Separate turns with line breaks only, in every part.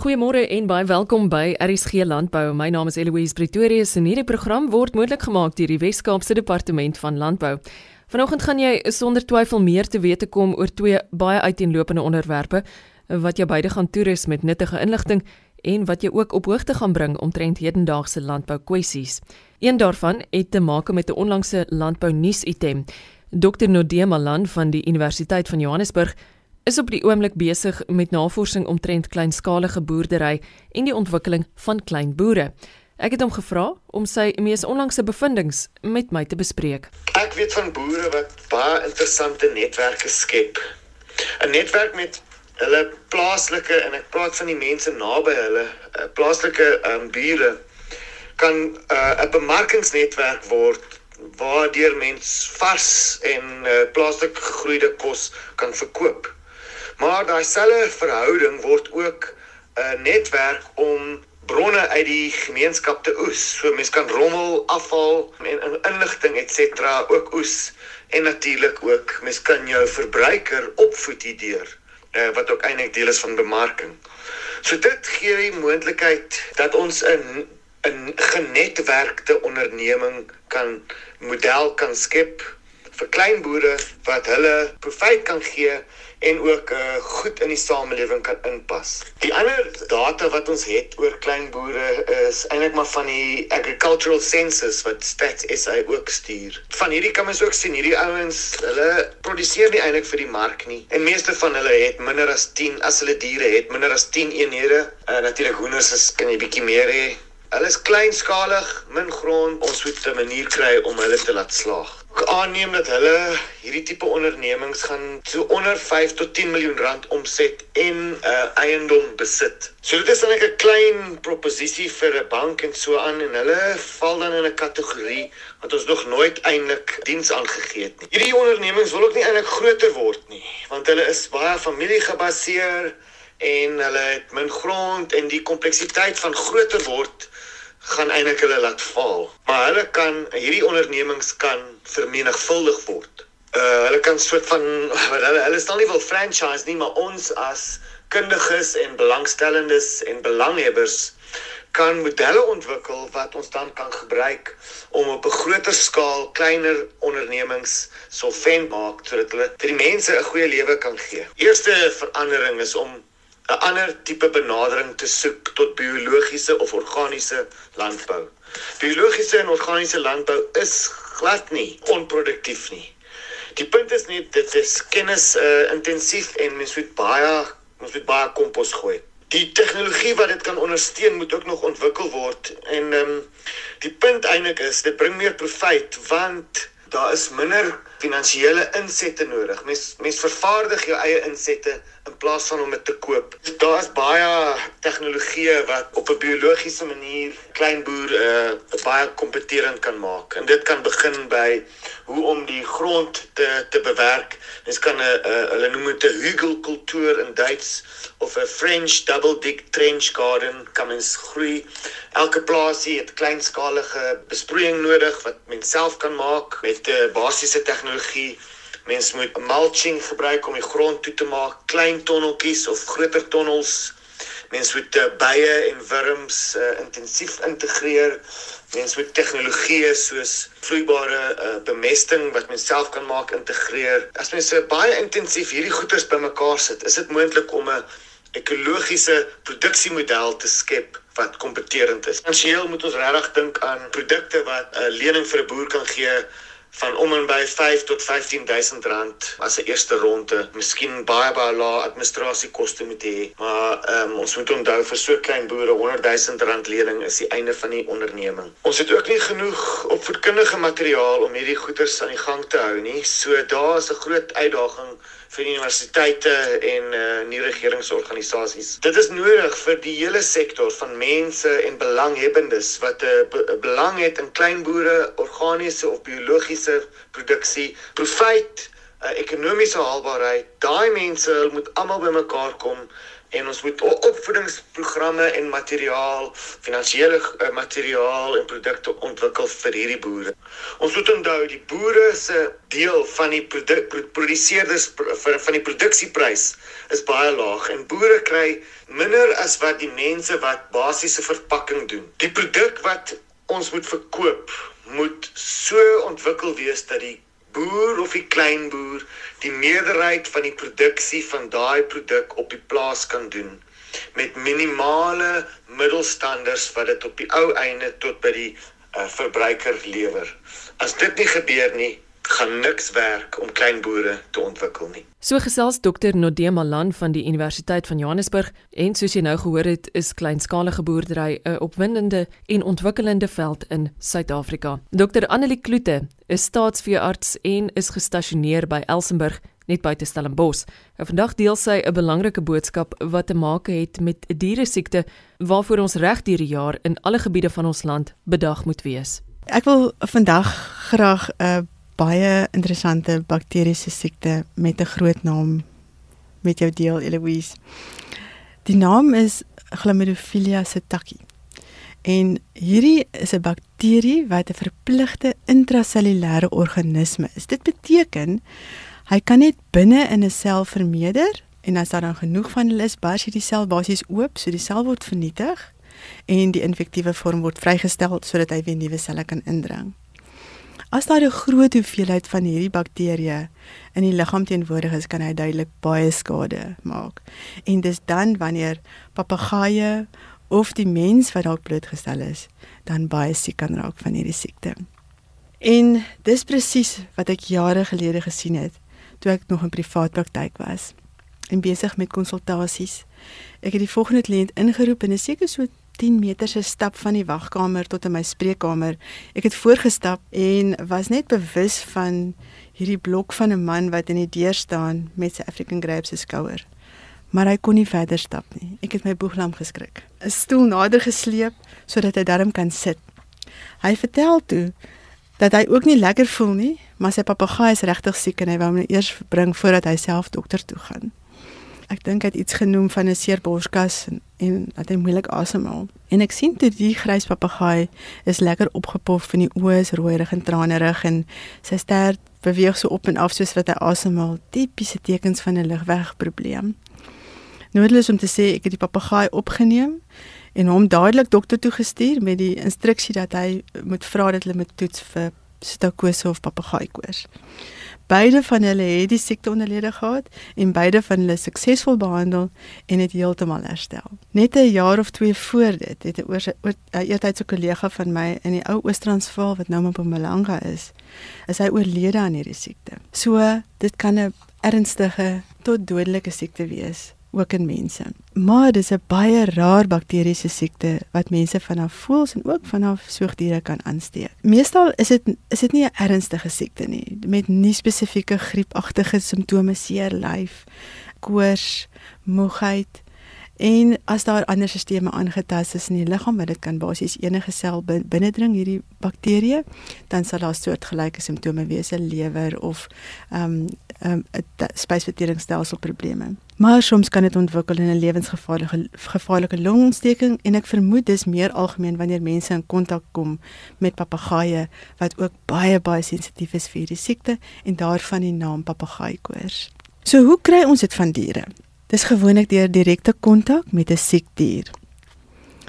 Goeiemôre en baie welkom by RSG Landbou. My naam is Eloise Pretorius en hierdie program word moontlik gemaak deur die Wes-Kaapse Departement van Landbou. Vanoggend gaan jy sonder twyfel meer te wete kom oor twee baie uiteenlopende onderwerpe wat jou beide gaan toerus met nuttige inligting en wat jou ook op hoogte gaan bring omtrent hedendaagse landbou kwessies. Een daarvan het te maak met 'n onlangse landbou nuus item. Dr Nodie Malan van die Universiteit van Johannesburg is op die oomblik besig met navorsing omtrent kleinskalige boerdery en die ontwikkeling van klein boere. Ek het hom gevra om sy mees onlangse bevindinge met my te bespreek.
Ek weet van boere wat baie interessante netwerke skep. 'n Netwerk met hulle plaaslike en ek praat van die mense naby hulle uh, plaaslike um, bure kan uh, 'n uh, bemarkingsnetwerk word waardeur mens vars en uh, plaaslik gegroeide kos kan verkoop. Maar daai selfe verhouding word ook 'n uh, netwerk om bronne uit die gemeenskap te oes. So mense kan rommel, afval en in inligting ens ook oes en natuurlik ook mense kan jou verbruiker opvoed hierdeur uh, wat ook eintlik deel is van bemarking. So dit gee die moontlikheid dat ons 'n 'n genetwerkte onderneming kan model kan skep vir klein boere wat hulle profit kan gee en ook uh, goed in die samelewing kan inpas. Die ander data wat ons het oor klein boere is eintlik maar van die agricultural census wat Stats SA ook stuur. Van hierdie kan mens ook sien hierdie ouens, hulle produseer nie eintlik vir die mark nie. En meeste van hulle het minder as 10 as hulle diere het, minder as 10 eenhede. Uh, Natuurlik hoenders is kan jy bietjie meer hê. Hulle is kleinskalig, min grond. Ons moet 'n manier kry om hulle te laat slaag aanneem dat hulle hierdie tipe ondernemings gaan so onder 5 tot 10 miljoen rand omset en 'n uh, eiendom besit. So dit is dan 'n klein proposisie vir 'n bank en so aan en hulle val dan in 'n kategorie wat ons nog nooit eintlik diens aangegee het nie. Hierdie ondernemings wil ook nie eintlik groter word nie, want hulle is baie familiegebaseer en hulle het min grond en die kompleksiteit van groter word gaan eintlik hulle laat val. Maar hulle kan hierdie ondernemings kan vermenigvuldig word. Uh hulle kan soort van hulle hulle stel nie wel franchise nie, maar ons as kundiges en belangstellendes en belanghebbers kan modelle ontwikkel wat ons dan kan gebruik om op 'n groter skaal kleiner ondernemings solvent maak sodat hulle vir die mense 'n goeie lewe kan gee. Eerste verandering is om 'n ander tipe benadering te soek tot biologiese of organiese landbou. Biologiese en organiese landbou is glad nie onproduktief nie. Die punt is net dit is kennis uh, intensief en mens moet baie mens moet baie kompos gooi. Die tegnologie wat dit kan ondersteun moet ook nog ontwikkel word en ehm um, die punt eintlik is dit bring meer profijt want daar is minder finansiële insette nodig. Mens mens vervaardig jou eie insette in plaas van om dit te koop. Daar is baie tegnologieë wat op 'n biologiese manier klein boer uh, baie kompeterend kan maak. En dit kan begin by hoe om die grond te te bewerk. Mens kan 'n uh, hulle noem dit 'n hugelkultuur in Duits of 'n French double dig trench garden kan mens groei. Elke plaasie het kleinskalige besproeiing nodig wat mens self kan maak met 'n uh, basiese tegnologie. Mens moet mulching gebruik om die grond toe te maak, klein tonneltjies of groter tonnels. Mens moet uh, bye en wurms uh, intensief integreer. Mens moet tegnologieë soos vloeibare uh, bemesting wat mens self kan maak integreer. As mens uh, baie intensief hierdie goeders bymekaar sit, is dit moontlik om 'n ekologiese produksiemodel te skep wat kompeterend is. Finansieel moet ons regtig dink aan produkte wat 'n lening vir 'n boer kan gee van om en by 5 tot 15000 rand as 'n eerste ronde. Miskien baie baie lae administrasiekoste moet hê, maar um, ons moet onthou vir so klein boere 100000 rand lening is die einde van die onderneming. Ons het ook nie genoeg opvoedkundige materiaal om hierdie goeders aan die gang te hou nie. So daar is 'n groot uitdaging vir universiteite en uh, nie regeringsorganisasies. Dit is nodig vir die hele sektor van mense en belanghebbendes wat 'n uh, be belang het in kleinboere, organiese of biologiese produksie, profit, uh, ekonomiese haalbaarheid. Daai mense moet almal bymekaar kom en ons moet opvoedingsprogramme en materiaal, finansiële uh, materiaal en produkte ontwikkel vir hierdie boere. Ons moet onthou die boere se deel van die produseerders van die produksieprys is baie laag en boere kry minder as wat die mense wat basiese verpakking doen. Die produk wat ons moet verkoop moet so ontwikkel wees dat die boer of die kleinboer die meerderheid van die produksie van daai produk op die plaas kan doen met minimale middelstanders wat dit op die ou einde tot by die uh, verbruiker lewer. As dit nie gebeur nie, gaan niks werk om klein boere te ontwikkel nie.
So gesels Dr Nodema Malan van die Universiteit van Johannesburg en soos jy nou gehoor het, is kleinskalige boerdery 'n opwindende en ontwikkelende veld in Suid-Afrika. Dr Annelie Kloete is staatsveearts en is gestasioneer by Elsenburg net buite Stellenbosch. En vandag deel sy 'n belangrike boodskap wat te maak het met 'n diere siekte waarvoor ons reg deur die jaar in alle gebiede van ons land bedag moet wees.
Ek wil vandag graag 'n uh, baie interessante bakteriese siekte met 'n groot naam met jou deel Eloise. Die naam is Chlamydophila psittaci. En hierdie is 'n bakterie wat 'n verpligte intrasellulêre organisme is. Dit beteken hy kan net binne in 'n sel vermeerder en as daar dan genoeg van hulle is, bars hierdie sel basies oop, so die sel word vernietig en die infektiewe vorm word vrygestel sodat hy weer nuwe selle kan indring. As daar 'n groot hoeveelheid van hierdie bakterieë in die liggaam teenwoordig is, kan hy duidelik baie skade maak. En dis dan wanneer papegaaie of die mens wat dalk blootgestel is, dan baie siek kan raak van hierdie siekte. En dis presies wat ek jare gelede gesien het toe ek nog in privaat praktyk was en besig met konsultasies. Ek het die volgende kliënt ingeroep en 'n seker so 10 meter se stap van die wagkamer tot in my spreekkamer. Ek het voorgestap en was net bewus van hierdie blok van 'n man wat in die deur staan met sy African Grapes se skouer. Maar hy kon nie verder stap nie. Ek het my boeglam geskrik. 'n Stoel nader gesleep sodat hy darm kan sit. Hy vertel toe dat hy ook nie lekker voel nie, maar sy papegaai is regtig siek en hy wou hom eers bring voordat hy self dokter toe gaan ek dink hy het iets genoem van 'n seer borskas en, en dat hy moeilik asemhaal. En ek sien toe die grys papegaai is lekker opgepof in die oë, is rooierig en tranerig en sy stert beweeg so op en af soos wat hy asemhaal. Tipiese tekens van 'n ligwegprobleem. Noodloos om te sê ek het die papegaai opgeneem en hom dadelik dokter toe gestuur met die instruksie dat hy moet vra dat hulle moet toets vir stakose of papegaaikoors. Beide van hulle het die siekte onderlede gehad en beide van hulle suksesvol behandel en het heeltemal herstel. Net 'n jaar of 2 voor dit het 'n eertydse kollega van my in die ou Oos-Transvaal wat nou in Mpumalanga is, is hy oorlede aan hierdie siekte. So, dit kan 'n ernstige tot dodelike siekte wees ook in mense. Maar dis 'n baie raar bakteriese siekte wat mense vanaf voels en ook vanaf soogdiere kan aansteek. Meestal is dit is dit nie 'n ernstige siekte nie met nie spesifieke griepagtige simptome, seer lyf, koors, moegheid En as daar ander stelsels aangetast is in die liggaam, wat dit kan basies enige sel binnendring hierdie bakterieë, dan sal daar soortgelyke simptome wees, 'n lewer of ehm um, 'n um, spysverteringsstelsel probleme. Maar soms kan dit ontwikkel in 'n lewensgevaarlike gevaarlike longontsteking en ek vermoed dis meer algemeen wanneer mense in kontak kom met papegaaie wat ook baie baie sensitief is vir hierdie siekte en daarvan die naam papegaaikoors. So hoe kry ons dit van diere? Dis gewoonlik deur direkte kontak met 'n siek dier.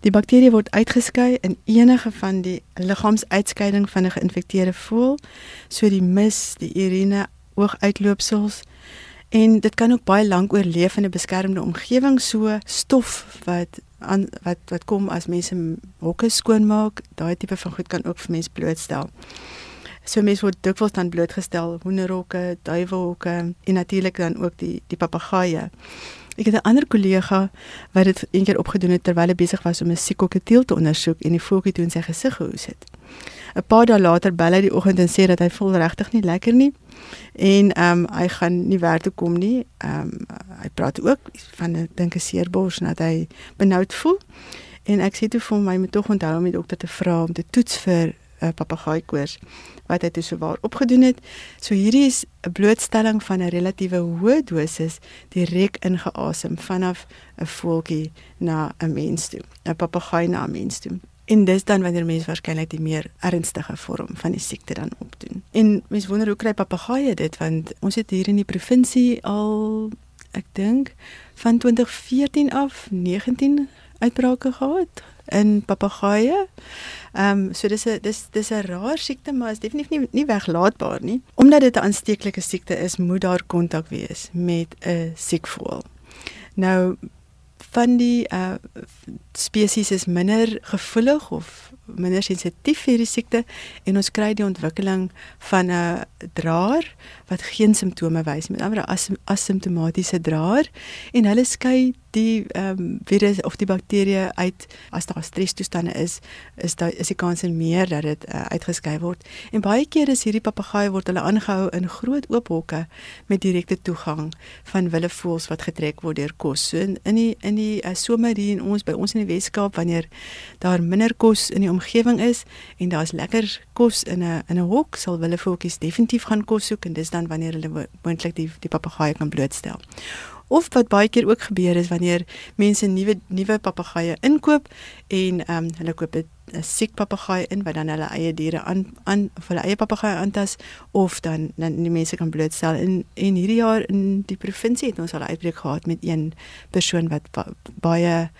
Die bakterie word uitgeskei in enige van die liggaamsuitskeiding van 'n geïnfekteerde voël, so die mis, die urine, ooguitloopsels en dit kan ook baie lank oorleef in 'n beskermde omgewing, so stof wat aan wat wat kom as mense hokke skoonmaak, daai tipe van goed kan ook vir mense blootstel. So mense word dikwels dan blootgestel hoenderhokke, duiwelhokke en natuurlik dan ook die die papegaaie. Ek het 'n ander kollega wat dit eendag opgedoen het terwyl hy besig was om 'n siekokketeel te ondersoek en die voeltjie toe in sy gesig gehoes het. 'n Paar dae later bel hy die oggend en sê dat hy voel regtig nie lekker nie en ehm um, hy gaan nie werk toe kom nie. Ehm um, hy praat ook van 'n dink 'n seerbors en dat hy benoud voel. En ek sê toe vir hom hy moet tog onthou om die dokter te vra om te toets vir uh, papegaaikoors wat hy toe sowaar opgedoen het. So hierdie is 'n blootstelling van 'n relatiewe hoë dosis direk ingeasem vanaf 'n voeltjie na 'n mens toe, 'n papegaai na 'n mens toe. En dis dan wanneer mense waarskynlik die meer ernstige vorm van die siekte dan opdoen. En mense wonder hoe kry papegaaie dit want ons het hier in die provinsie al ek dink van 2014 af 19 uitbrake gehad in papegaaie. Ehm um, so dis 'n dis dis 'n rare siekte maar is definitief nie nie weglaatbaar nie. Omdat dit 'n aansteeklike siekte is, moet daar kontak wees met 'n siek voël. Nou van die uh spesies is minder gevoelig of minder sensitief vir die siekte en ons kry die ontwikkeling van 'n draer wat geen simptome wys met ander as asymptomatiese draer en hulle skei die ehm um, virus of die bakterieë uit. As daar stresstoestande is is daar is die kans meer dat dit uh, uitgeskei word. En baie keer is hierdie papegaaie word hulle aangehou in groot oop hokke met direkte toegang van willevoëls wat getrek word deur kos. So in, in die in die uh, somer hier in ons by ons in die Weskaap wanneer daar minder kos in die omgewing is en daar's lekker kos in 'n in 'n hok sal willevoeltjies definitief gaan kos soek en dis dan wanneer hulle moontlik die die papegaaie kan blootstel. Of wat baie keer ook gebeur is wanneer mense nuwe nuwe papegaaie inkoop en ehm um, hulle koop 'n siek papegaai in wat dan hulle eie diere aan aan of hulle eie papegaai aantas of dan dan die mense kan blootstel en en hierdie jaar in die provinsie het ons al 'n uitbreek gehad met een persoon wat ba baie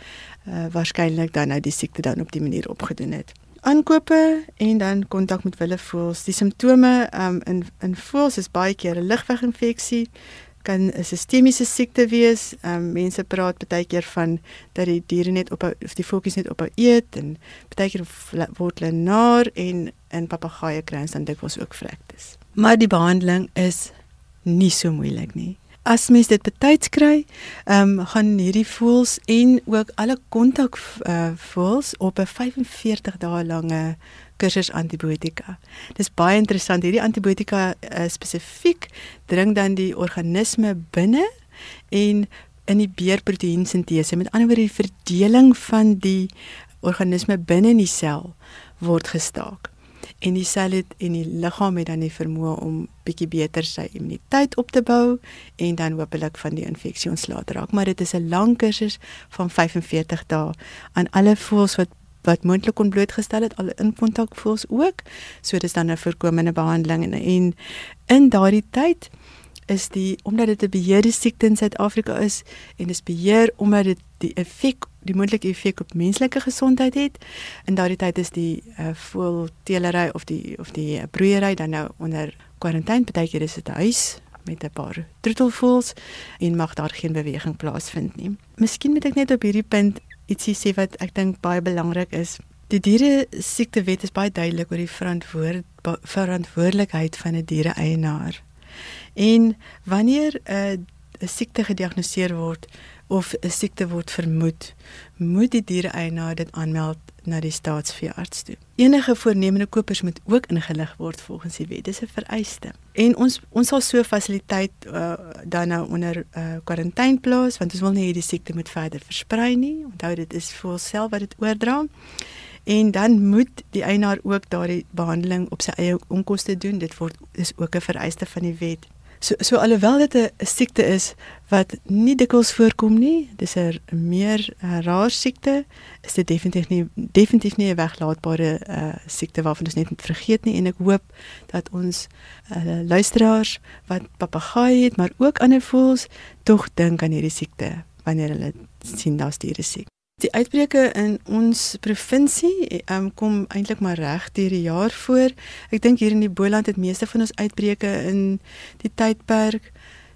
uh, waarskynlik dan nou die siekte dan op die manier opgedoen het aankope en dan kontak met wille voels. Die simptome um, in in voels is baie keer 'n ligweginfeksie, kan 'n sistemiese siekte wees. Um, mense praat baie keer van dat die diere net op of die voeltjies net op eet en baie keer word hulle naar en in papegaaie kry ons dan dikwels ook vlektes. Maar die behandeling is nie so moeilik nie as mens dit betyds kry, ehm um, gaan hierdie voels en ook alle kontak uh, voels op 'n 45 dae lange kursus antibiotika. Dis baie interessant. Hierdie antibiotika uh, spesifiek dring dan die organisme binne en in die beerproteïensintese. Met ander woorde die verdeling van die organisme binne in die sel word gestaak en die sel het en die liggaam het dan die vermoë om bietjie beter sy immuniteit op te bou en dan hopelik van die infeksie ontslae te raak. Maar dit is 'n lang kursus van 45 dae aan alle voëls wat wat moontlik kon blootgestel het al in kontak voëls ook. So dis dan 'n voorkomende behandeling en, en in daardie tyd is die omdat dit 'n beheerde siekte in Suid-Afrika is en dis beheer omdat dit die effek die moontlike effek op menslike gesondheid het. In daardie tyd is die uh, voelteelery of die of die broeiery dan nou onder kwarantyne. Partykeer is dit huis met 'n paar troetelvoëls en mag daar geen beweging plaasvind nie. Miskien moet ek net op hierdie punt ietsie sê wat ek dink baie belangrik is. Die diere siektewet is baie duidelik oor die verantwoord verantwoordelikheid van 'n diere-eienaar. En wanneer 'n uh, siekte gediagnoseer word of 'n siekte word vermoed, moet die diereeienaar dit aanmeld na die staatsveearts toe. Enige voornemende kopers moet ook ingelig word volgens die wet. Dis 'n vereiste. En ons ons sal so fasiliteit uh, dan nou onder uh, kwarantyne plaas want ons wil nie hierdie siekte moet verder versprei nie. Onthou dit is vir onsself wat dit oordra. En dan moet die eienaar ook daardie behandeling op sy eie onkoste doen. Dit word is ook 'n vereiste van die wet. So so alhoewel dit 'n siekte is wat nie dikwels voorkom nie, dis 'n meer uh, raar siekte, is dit definitief nie definitief nie 'n weglaatbare uh, siekte waarvan ons net moet vergeet nie en ek hoop dat ons uh, luisteraars wat papegaai het, maar ook ander voels tog dink aan hierdie siekte wanneer hulle sien daar's diere siek. Die uitbreke in ons provinsie um, kom eintlik maar reg deur die jaar voor. Ek dink hier in die Boland het meeste van ons uitbreke in die tydperk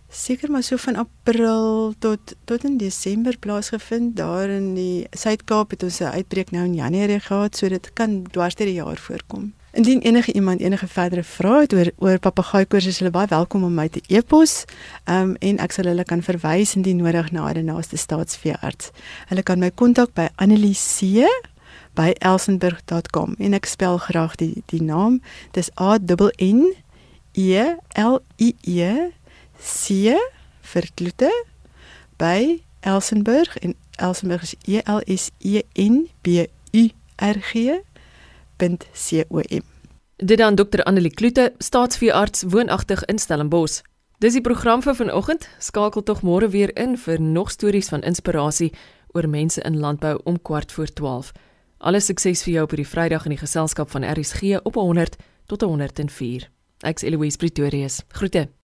seker maar so van April tot tot in Desember plaasgevind. Daar in die Suid-Kaap het ons 'n uitbreek nou in Januarie gehad, so dit kan dwars deur die jaar voorkom. Indien enige iemand enige verdere vrae het oor oor papegaaikoors is hulle baie welkom om my te e-pos. Ehm um, en ek sal hulle kan verwys indien nodig na die naaste staatsveearts. Hulle kan my kontak by Annelise by elsenburg.com en ek spel graag die die naam. Dis A N E L I E C vir klote by Elsenburg en Elsenburg is E L S E N B U R G www.rsg.com
Dit dan Dr Annelie Kloete, staatsveearts woonagtig in Stellenbosch. Dis die program vir vanoggend. Skakel tog môre weer in vir nog stories van inspirasie oor mense in landbou om kwart voor 12. Alle sukses vir jou op hierdie Vrydag in die geselskap van RSG op 100 tot 104. Ek's Eloise Pretorius. Groete.